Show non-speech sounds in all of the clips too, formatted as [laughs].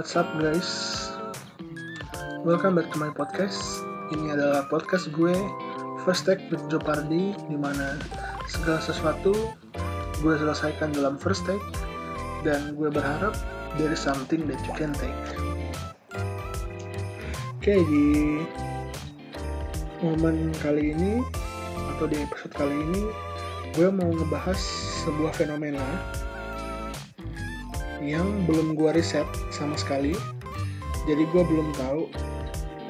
What's up guys? Welcome back to my podcast. Ini adalah podcast gue First Take with Joe Pardi, di mana segala sesuatu gue selesaikan dalam first take dan gue berharap there is something that you can take. Oke, di momen kali ini atau di episode kali ini gue mau ngebahas sebuah fenomena yang belum gue riset sama sekali. Jadi gue belum tahu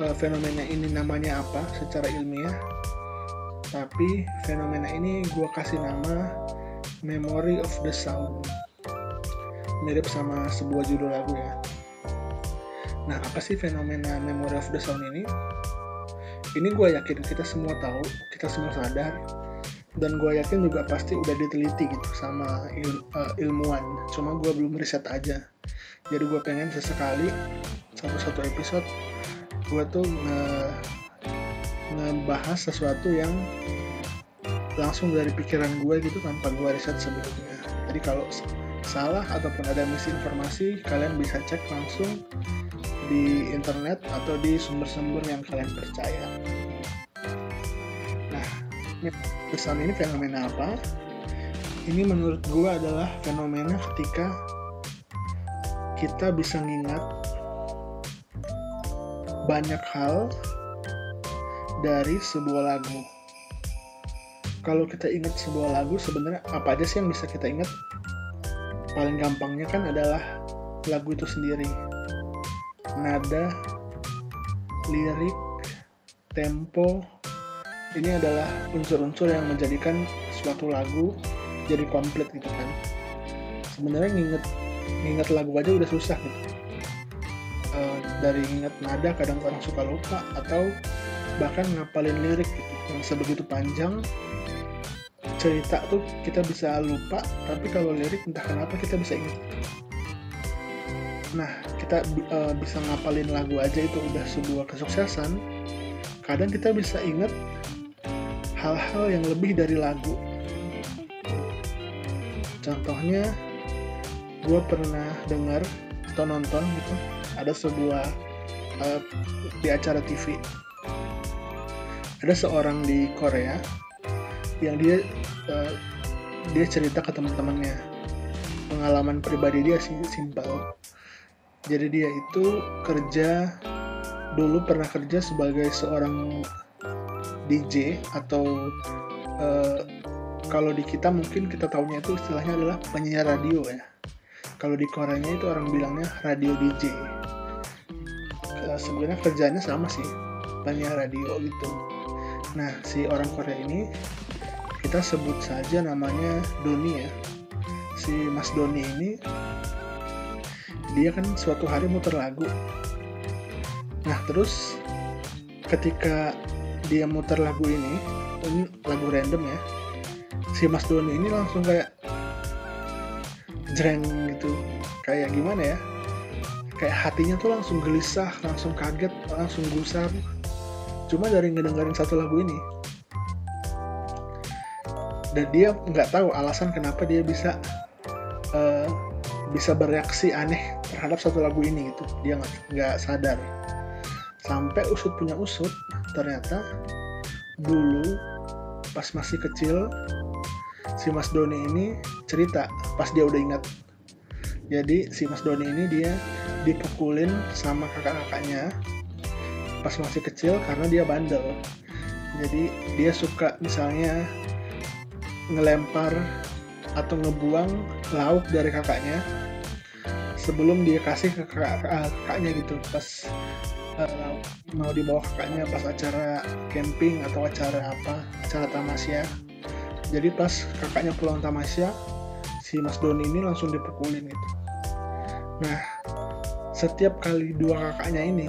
uh, fenomena ini namanya apa secara ilmiah. Tapi fenomena ini gue kasih nama memory of the sound. Mirip sama sebuah judul lagu ya. Nah apa sih fenomena memory of the sound ini? Ini gue yakin kita semua tahu kita semua sadar dan gue yakin juga pasti udah diteliti gitu sama il, uh, ilmuwan. Cuma gue belum riset aja. Jadi gue pengen sesekali satu satu episode gue tuh nge ngebahas sesuatu yang langsung dari pikiran gue gitu tanpa gue riset sebelumnya. Jadi kalau salah ataupun ada misinformasi kalian bisa cek langsung di internet atau di sumber-sumber yang kalian percaya pesan ini fenomena apa? Ini menurut gue adalah fenomena ketika kita bisa ngingat banyak hal dari sebuah lagu. Kalau kita ingat sebuah lagu, sebenarnya apa aja sih yang bisa kita ingat? Paling gampangnya kan adalah lagu itu sendiri. Nada, lirik, tempo, ini adalah unsur-unsur yang menjadikan suatu lagu jadi komplit gitu kan. Sebenarnya nginget nginget lagu aja udah susah gitu. Uh, dari nginget nada kadang orang suka lupa atau bahkan ngapalin lirik gitu. Yang sebegitu panjang cerita tuh kita bisa lupa tapi kalau lirik entah kenapa kita bisa ingat. Nah kita uh, bisa ngapalin lagu aja itu udah sebuah kesuksesan kadang kita bisa ingat hal-hal yang lebih dari lagu. Contohnya, gue pernah dengar atau nonton gitu, ada sebuah uh, di acara TV. Ada seorang di Korea yang dia uh, dia cerita ke teman-temannya pengalaman pribadi dia sih simpel. Jadi dia itu kerja dulu pernah kerja sebagai seorang DJ atau uh, kalau di kita mungkin kita tahunya itu istilahnya adalah penyiar radio ya. Kalau di Koreanya itu orang bilangnya radio DJ. Uh, sebenarnya kerjanya sama sih, penyiar radio gitu. Nah, si orang Korea ini kita sebut saja namanya Doni ya. Si Mas Doni ini dia kan suatu hari muter lagu. Nah, terus ketika dia muter lagu ini ini lagu random ya si Mas Doni ini langsung kayak jreng gitu. Kayak gimana ya? Kayak hatinya tuh langsung gelisah langsung kaget langsung gusar cuma dari ngedengerin satu lagu ini dan dia nggak tahu alasan kenapa dia bisa uh, bisa bereaksi aneh terhadap satu lagu ini gitu. Dia nggak sadar sampai usut punya usut. Ternyata dulu pas masih kecil si Mas Doni ini cerita pas dia udah ingat. Jadi si Mas Doni ini dia dipukulin sama kakak-kakaknya pas masih kecil karena dia bandel. Jadi dia suka misalnya ngelempar atau ngebuang lauk dari kakaknya sebelum dia kasih ke kakaknya gitu. Pas uh, mau dibawa kakaknya pas acara camping atau acara apa acara tamasya. Jadi pas kakaknya pulang tamasya si Mas Doni ini langsung dipukulin gitu nah setiap kali dua kakaknya ini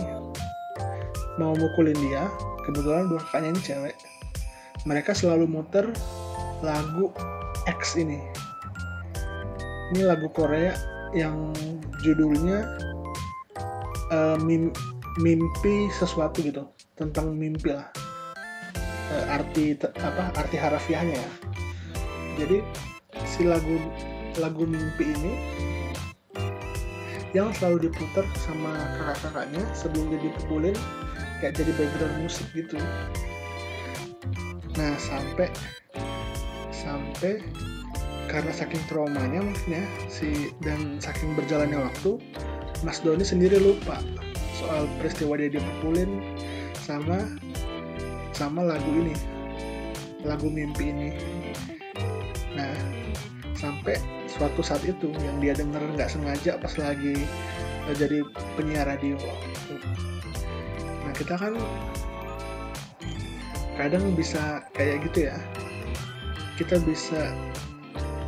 mau mukulin dia kebetulan dua kakaknya ini cewek mereka selalu muter lagu X ini. Ini lagu Korea yang judulnya uh, mim mimpi sesuatu gitu tentang mimpi lah. E, arti apa arti harafiahnya ya. Jadi si lagu lagu mimpi ini yang selalu diputar sama kakak-kakaknya sebelum dia dipukulin kayak jadi background musik gitu. Nah sampai sampai karena saking traumanya mungkin ya si dan saking berjalannya waktu Mas Doni sendiri lupa soal peristiwa dia dipukulin sama sama lagu ini. Lagu mimpi ini. Nah sampai suatu saat itu yang dia denger nggak sengaja pas lagi uh, jadi penyiar radio. Nah kita kan kadang bisa kayak gitu ya. Kita bisa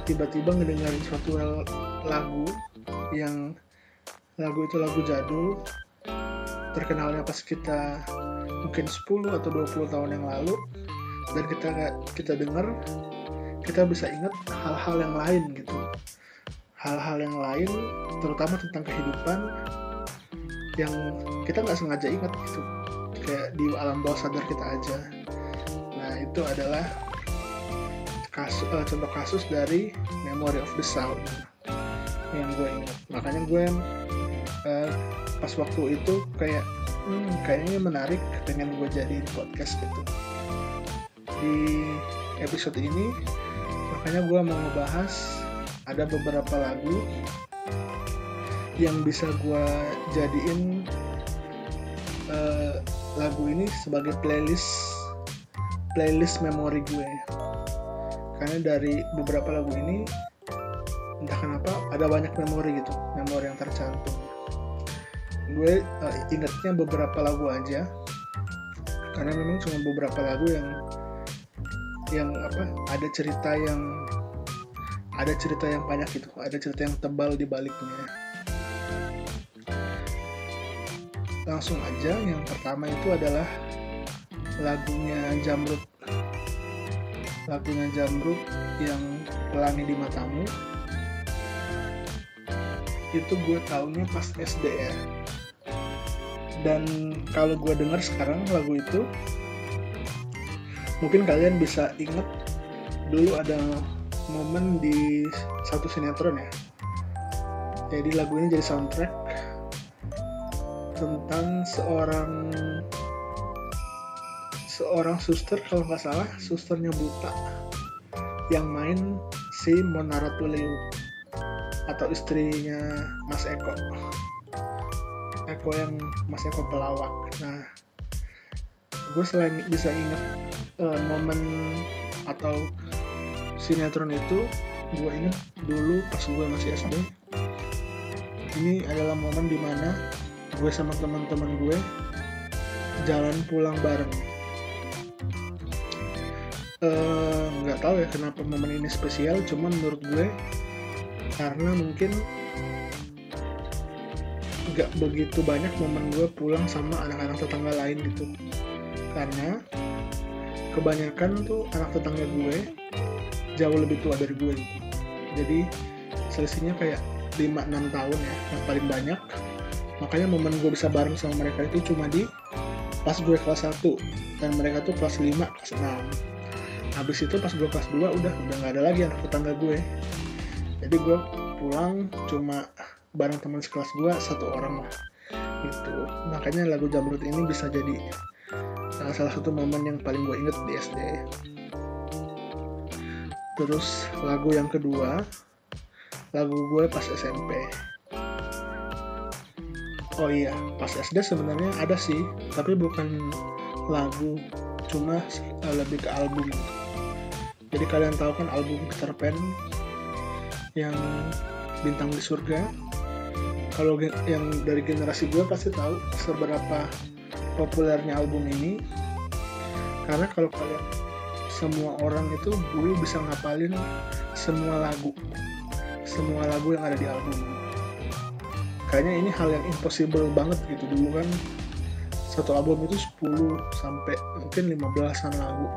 tiba-tiba ngedengerin suatu lagu yang lagu itu lagu jadul terkenalnya pas kita mungkin 10 atau 20 tahun yang lalu dan kita kita dengar kita bisa ingat hal-hal yang lain gitu. Hal-hal yang lain terutama tentang kehidupan yang kita nggak sengaja ingat gitu. Kayak di alam bawah sadar kita aja. Nah itu adalah kasus uh, contoh kasus dari Memory of the Sound yang gue ingat. Makanya gue uh, pas waktu itu kayak hmm, kayaknya menarik dengan gue jadi podcast gitu. Di episode ini makanya gue mau ngebahas ada beberapa lagu yang bisa gue jadiin uh, lagu ini sebagai playlist playlist memori gue. Karena dari beberapa lagu ini entah kenapa ada banyak memori gitu memori yang tercantum gue uh, ingetnya beberapa lagu aja. Karena memang cuma beberapa lagu yang yang apa ada cerita yang ada cerita yang banyak gitu. Ada cerita yang tebal di baliknya. Langsung aja yang pertama itu adalah lagunya Jamrut. Lagunya Jamrut yang pelangi di matamu. Itu gue taunya pas SD ya dan kalau gue denger sekarang lagu itu mungkin kalian bisa inget dulu ada momen di satu sinetron ya. Jadi lagu ini jadi soundtrack tentang seorang seorang suster kalau nggak salah susternya buta yang main si Mona Ratuliu atau istrinya Mas Eko Eko yang Mas Eko pelawak nah gue selain bisa inget uh, momen atau sinetron itu gue inget dulu pas gue masih SD ini adalah momen di mana gue sama teman-teman gue jalan pulang bareng. Eh, nggak uh, tahu ya kenapa momen ini spesial cuman menurut gue karena mungkin nggak begitu banyak momen gue pulang sama anak-anak tetangga lain gitu. Karena kebanyakan tuh anak tetangga gue jauh lebih tua dari gue jadi selisihnya kayak 5-6 tahun ya yang paling banyak. Makanya momen gue bisa bareng sama mereka itu cuma di pas gue kelas 1 dan mereka tuh kelas 5, kelas 6 habis itu pas gue kelas 2 udah udah nggak ada lagi anak tetangga gue. Jadi gue pulang cuma bareng teman sekelas gue satu orang lah gitu. Makanya lagu Jamrut ini bisa jadi uh, salah satu momen yang paling gue inget di SD terus lagu yang kedua lagu gue pas SMP oh iya pas SD sebenarnya ada sih tapi bukan lagu cuma uh, lebih ke album. Jadi kalian tahu kan album Peter Pan yang bintang di surga kalau yang dari generasi gue pasti tahu seberapa populernya album ini. Karena kalau kalian semua orang itu dulu bisa ngapalin semua lagu. Semua lagu yang ada di album. Kayaknya ini hal yang impossible banget gitu. Dulu kan satu album itu 10 sampai mungkin 15an lagu.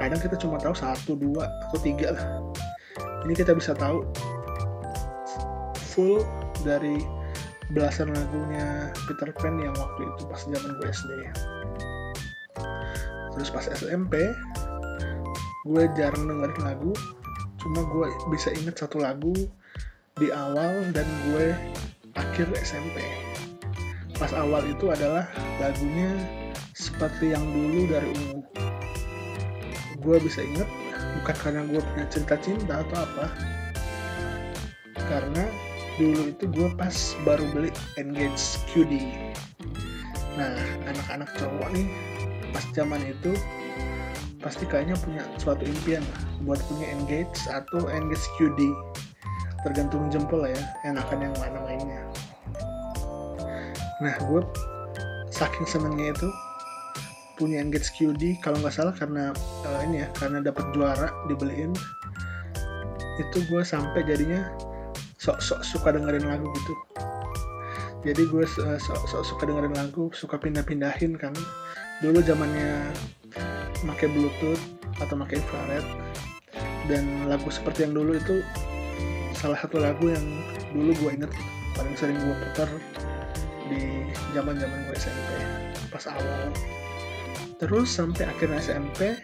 Kadang kita cuma tahu satu dua atau tiga lah. Ini kita bisa tahu full dari belasan lagunya Peter Pan yang waktu itu pas zaman gue SD terus pas SMP gue jarang dengerin lagu. Cuma gue bisa inget satu lagu di awal dan gue akhir SMP pas awal itu adalah lagunya seperti yang dulu dari ungu. Gue bisa inget bukan karena gue punya cerita cinta atau apa karena dulu itu gue pas baru beli Engage QD nah anak-anak cowok nih pas zaman itu pasti kayaknya punya suatu impian lah buat punya Engage atau Engage QD tergantung jempol ya enakan yang mana mainnya. Nah gue saking senengnya itu punya Engage QD kalau nggak salah karena uh, ini ya karena dapat juara dibeliin itu gue sampai jadinya sok-sok suka dengerin lagu gitu. Jadi gue uh, sok-sok suka dengerin lagu suka pindah-pindahin kan. Dulu zamannya pakai bluetooth atau pakai infrared. Dan lagu seperti yang dulu itu salah satu lagu yang dulu gue inget paling sering gue putar di zaman zaman gue SMP pas awal. Terus sampai akhirnya SMP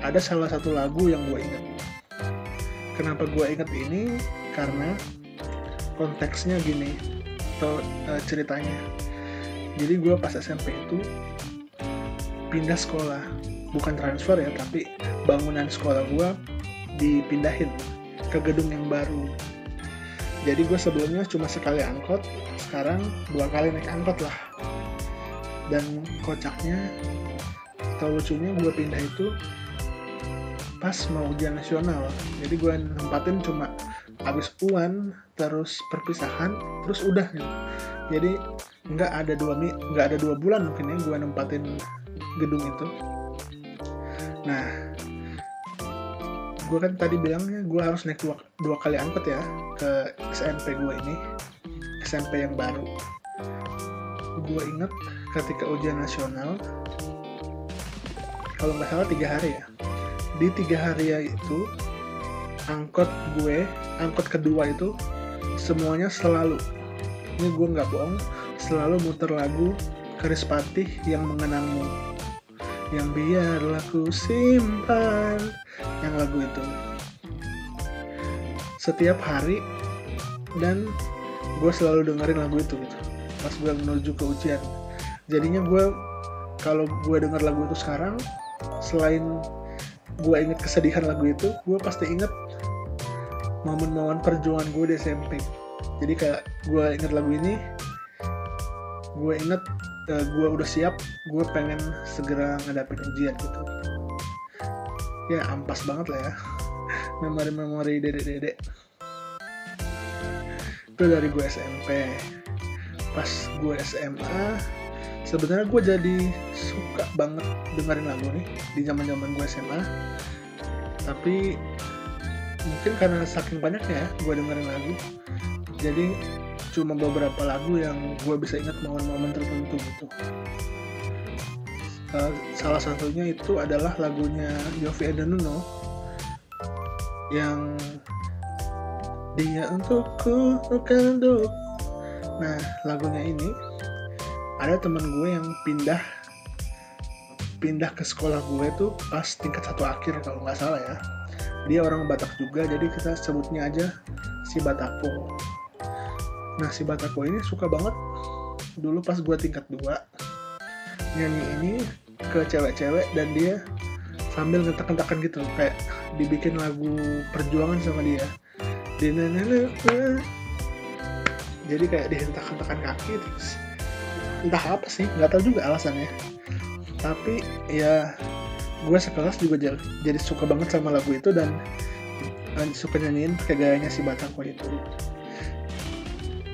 ada salah satu lagu yang gue ingat. Kenapa gue ingat ini karena konteksnya gini atau uh, ceritanya. Jadi gue pas SMP itu pindah sekolah. Bukan transfer ya tapi bangunan sekolah gue dipindahin ke gedung yang baru. Jadi gue sebelumnya cuma sekali angkot sekarang dua kali naik angkot lah. Dan kocaknya atau lucunya gue pindah itu pas mau ujian nasional. Jadi gue nempatin cuma habis uan terus perpisahan terus udah gitu. Jadi nggak ada dua nggak ada dua bulan mungkin ya gue nempatin gedung itu. Nah gue kan tadi bilangnya gue harus naik dua, dua kali angkot ya ke SMP gue ini SMP yang baru. Gue inget ketika ujian nasional kalau nggak salah tiga hari ya. Di tiga hari ya itu angkot gue angkot kedua itu semuanya selalu ini gue nggak bohong selalu muter lagu Keris Patih yang mengenangmu. Yang biarlah ku simpan yang lagu itu. Setiap hari dan gue selalu dengerin lagu itu gitu. Pas gue menuju ke ujian. Jadinya gue kalau gue denger lagu itu sekarang selain gue inget kesedihan lagu itu gue pasti inget momen-momen perjuangan gue di SMP jadi kayak gue inget lagu ini gue inget uh, gue udah siap gue pengen segera ngadapin ujian gitu. Ya ampas banget lah ya. [laughs] Memori-memori dedek-dedek. Itu dari gue SMP pas gue SMA sebenarnya gue jadi suka banget dengerin lagu nih di zaman zaman gue SMA tapi mungkin karena saking banyaknya ya gue dengerin lagu. Jadi cuma beberapa lagu yang gue bisa ingat momen-momen tertentu gitu. Uh, salah satunya itu adalah lagunya Yofi Edanuno yang dia untukku bukan untuk nah lagunya ini ada temen gue yang pindah pindah ke sekolah gue tuh pas tingkat satu akhir kalau nggak salah ya dia orang Batak juga jadi kita sebutnya aja si Batako. Nah si Batako ini suka banget. Dulu pas gue tingkat dua nyanyi ini ke cewek-cewek dan dia sambil ngetak-ngetakan gitu kayak dibikin lagu perjuangan sama dia. Jadi kayak dihentak-hentakan kaki terus entah apa sih nggak tahu juga alasannya. Tapi ya gue sekelas juga jadi suka banget sama lagu itu dan, suka nyanyiin pakai gayanya si Batako itu.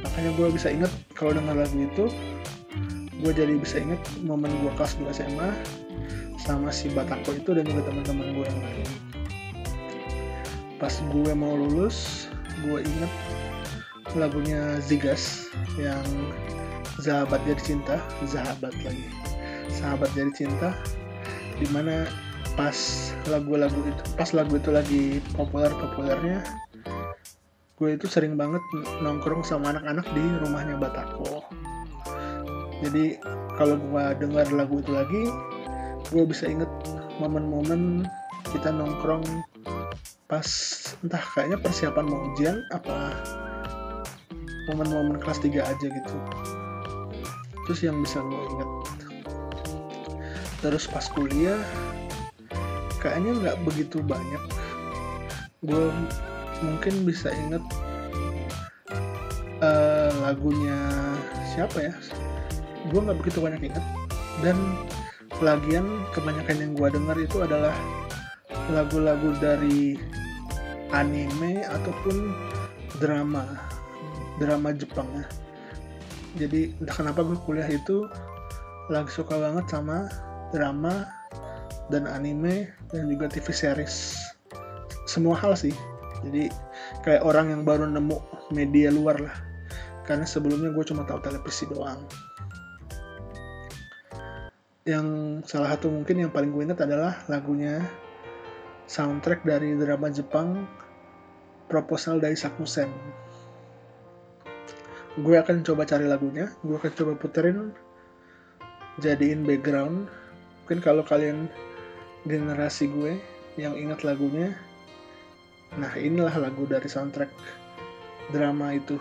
Makanya gue bisa inget kalau dengar lagu itu gue jadi bisa inget momen gue kelas 2 SMA sama si Batako itu dan juga teman-teman gue yang lain. Pas gue mau lulus gue inget lagunya Zigas yang Sahabat Jadi Cinta Sahabat lagi. Sahabat Jadi Cinta di mana pas lagu-lagu itu pas lagu itu lagi populer-populernya gue itu sering banget nongkrong sama anak-anak di rumahnya Batako. Jadi kalau gue dengar lagu itu lagi gue bisa inget momen-momen kita nongkrong pas entah kayaknya persiapan mau ujian apa momen-momen kelas 3 aja gitu. Terus yang bisa gue inget terus pas kuliah kayaknya nggak begitu banyak. Gue mungkin bisa inget uh, lagunya siapa ya? Gue nggak begitu banyak inget dan lagian kebanyakan yang gue dengar itu adalah lagu-lagu dari anime ataupun drama drama Jepang ya. Jadi kenapa gue kuliah itu lagi suka banget sama drama dan anime dan juga TV series semua hal sih jadi kayak orang yang baru nemu media luar lah karena sebelumnya gue cuma tahu televisi doang yang salah satu mungkin yang paling gue ingat adalah lagunya soundtrack dari drama Jepang Proposal dari Sakusen. Gue akan coba cari lagunya, gue akan coba puterin, jadiin background. Mungkin kalau kalian generasi gue yang ingat lagunya, nah inilah lagu dari soundtrack drama itu.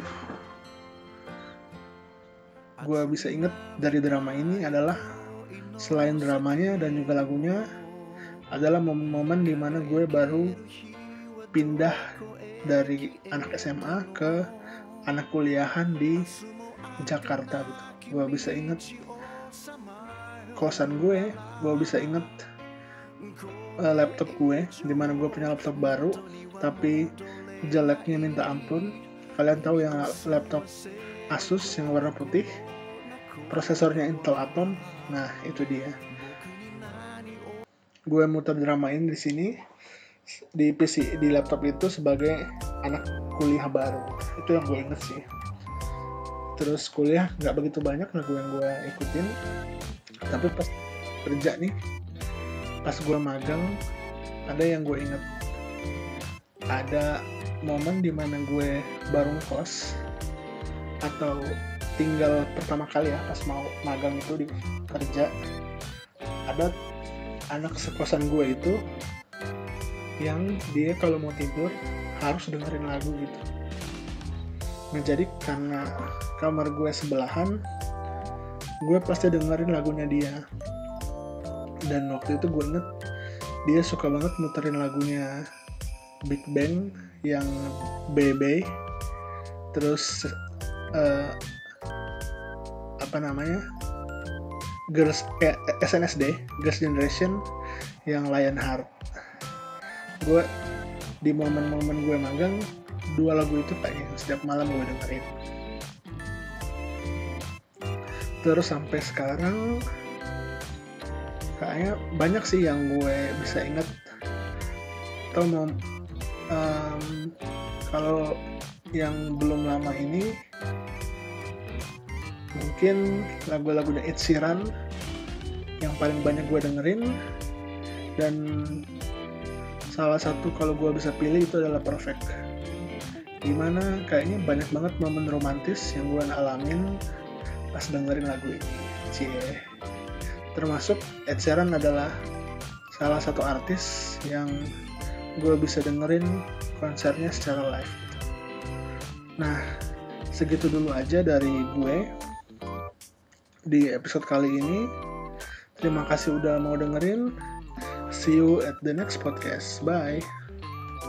Gue bisa inget dari drama ini adalah selain dramanya dan juga lagunya adalah momen-momen di mana gue baru pindah dari anak SMA ke anak kuliahan di Jakarta gitu. Gue bisa inget kosan gue, gue bisa inget uh, laptop gue, di mana gue punya laptop baru, tapi jeleknya minta ampun. Kalian tahu yang laptop Asus yang warna putih, prosesornya Intel Atom, nah itu dia. Gue muter dramain di sini di PC di laptop itu sebagai anak kuliah baru. Itu yang gue inget sih. Terus kuliah nggak begitu banyak lagu yang gue ikutin tapi pas kerja nih pas gue magang ada yang gue inget ada momen di mana gue baru kos atau tinggal pertama kali ya pas mau magang itu di kerja ada anak sekosan gue itu yang dia kalau mau tidur harus dengerin lagu gitu. Nah jadi karena kamar gue sebelahan gue pasti dengerin lagunya dia. Dan waktu itu gue inget dia suka banget muterin lagunya Big Bang yang BB terus uh, apa namanya? Girls eh, SNSD Girls Generation yang Lionheart. Gue di momen-momen gue magang dua lagu itu kayaknya setiap malam gue dengerin terus sampai sekarang kayaknya banyak sih yang gue bisa inget atau mau um, kalau yang belum lama ini mungkin lagu-lagu dari Ed Sheeran yang paling banyak gue dengerin. Dan salah satu kalau gue bisa pilih itu adalah Perfect. Di mana kayaknya banyak banget momen romantis yang gue alamin pas dengerin lagu ini cie termasuk Ed Sheeran adalah salah satu artis yang gue bisa dengerin konsernya secara live nah segitu dulu aja dari gue di episode kali ini. Terima kasih udah mau dengerin. See you at the next podcast. Bye.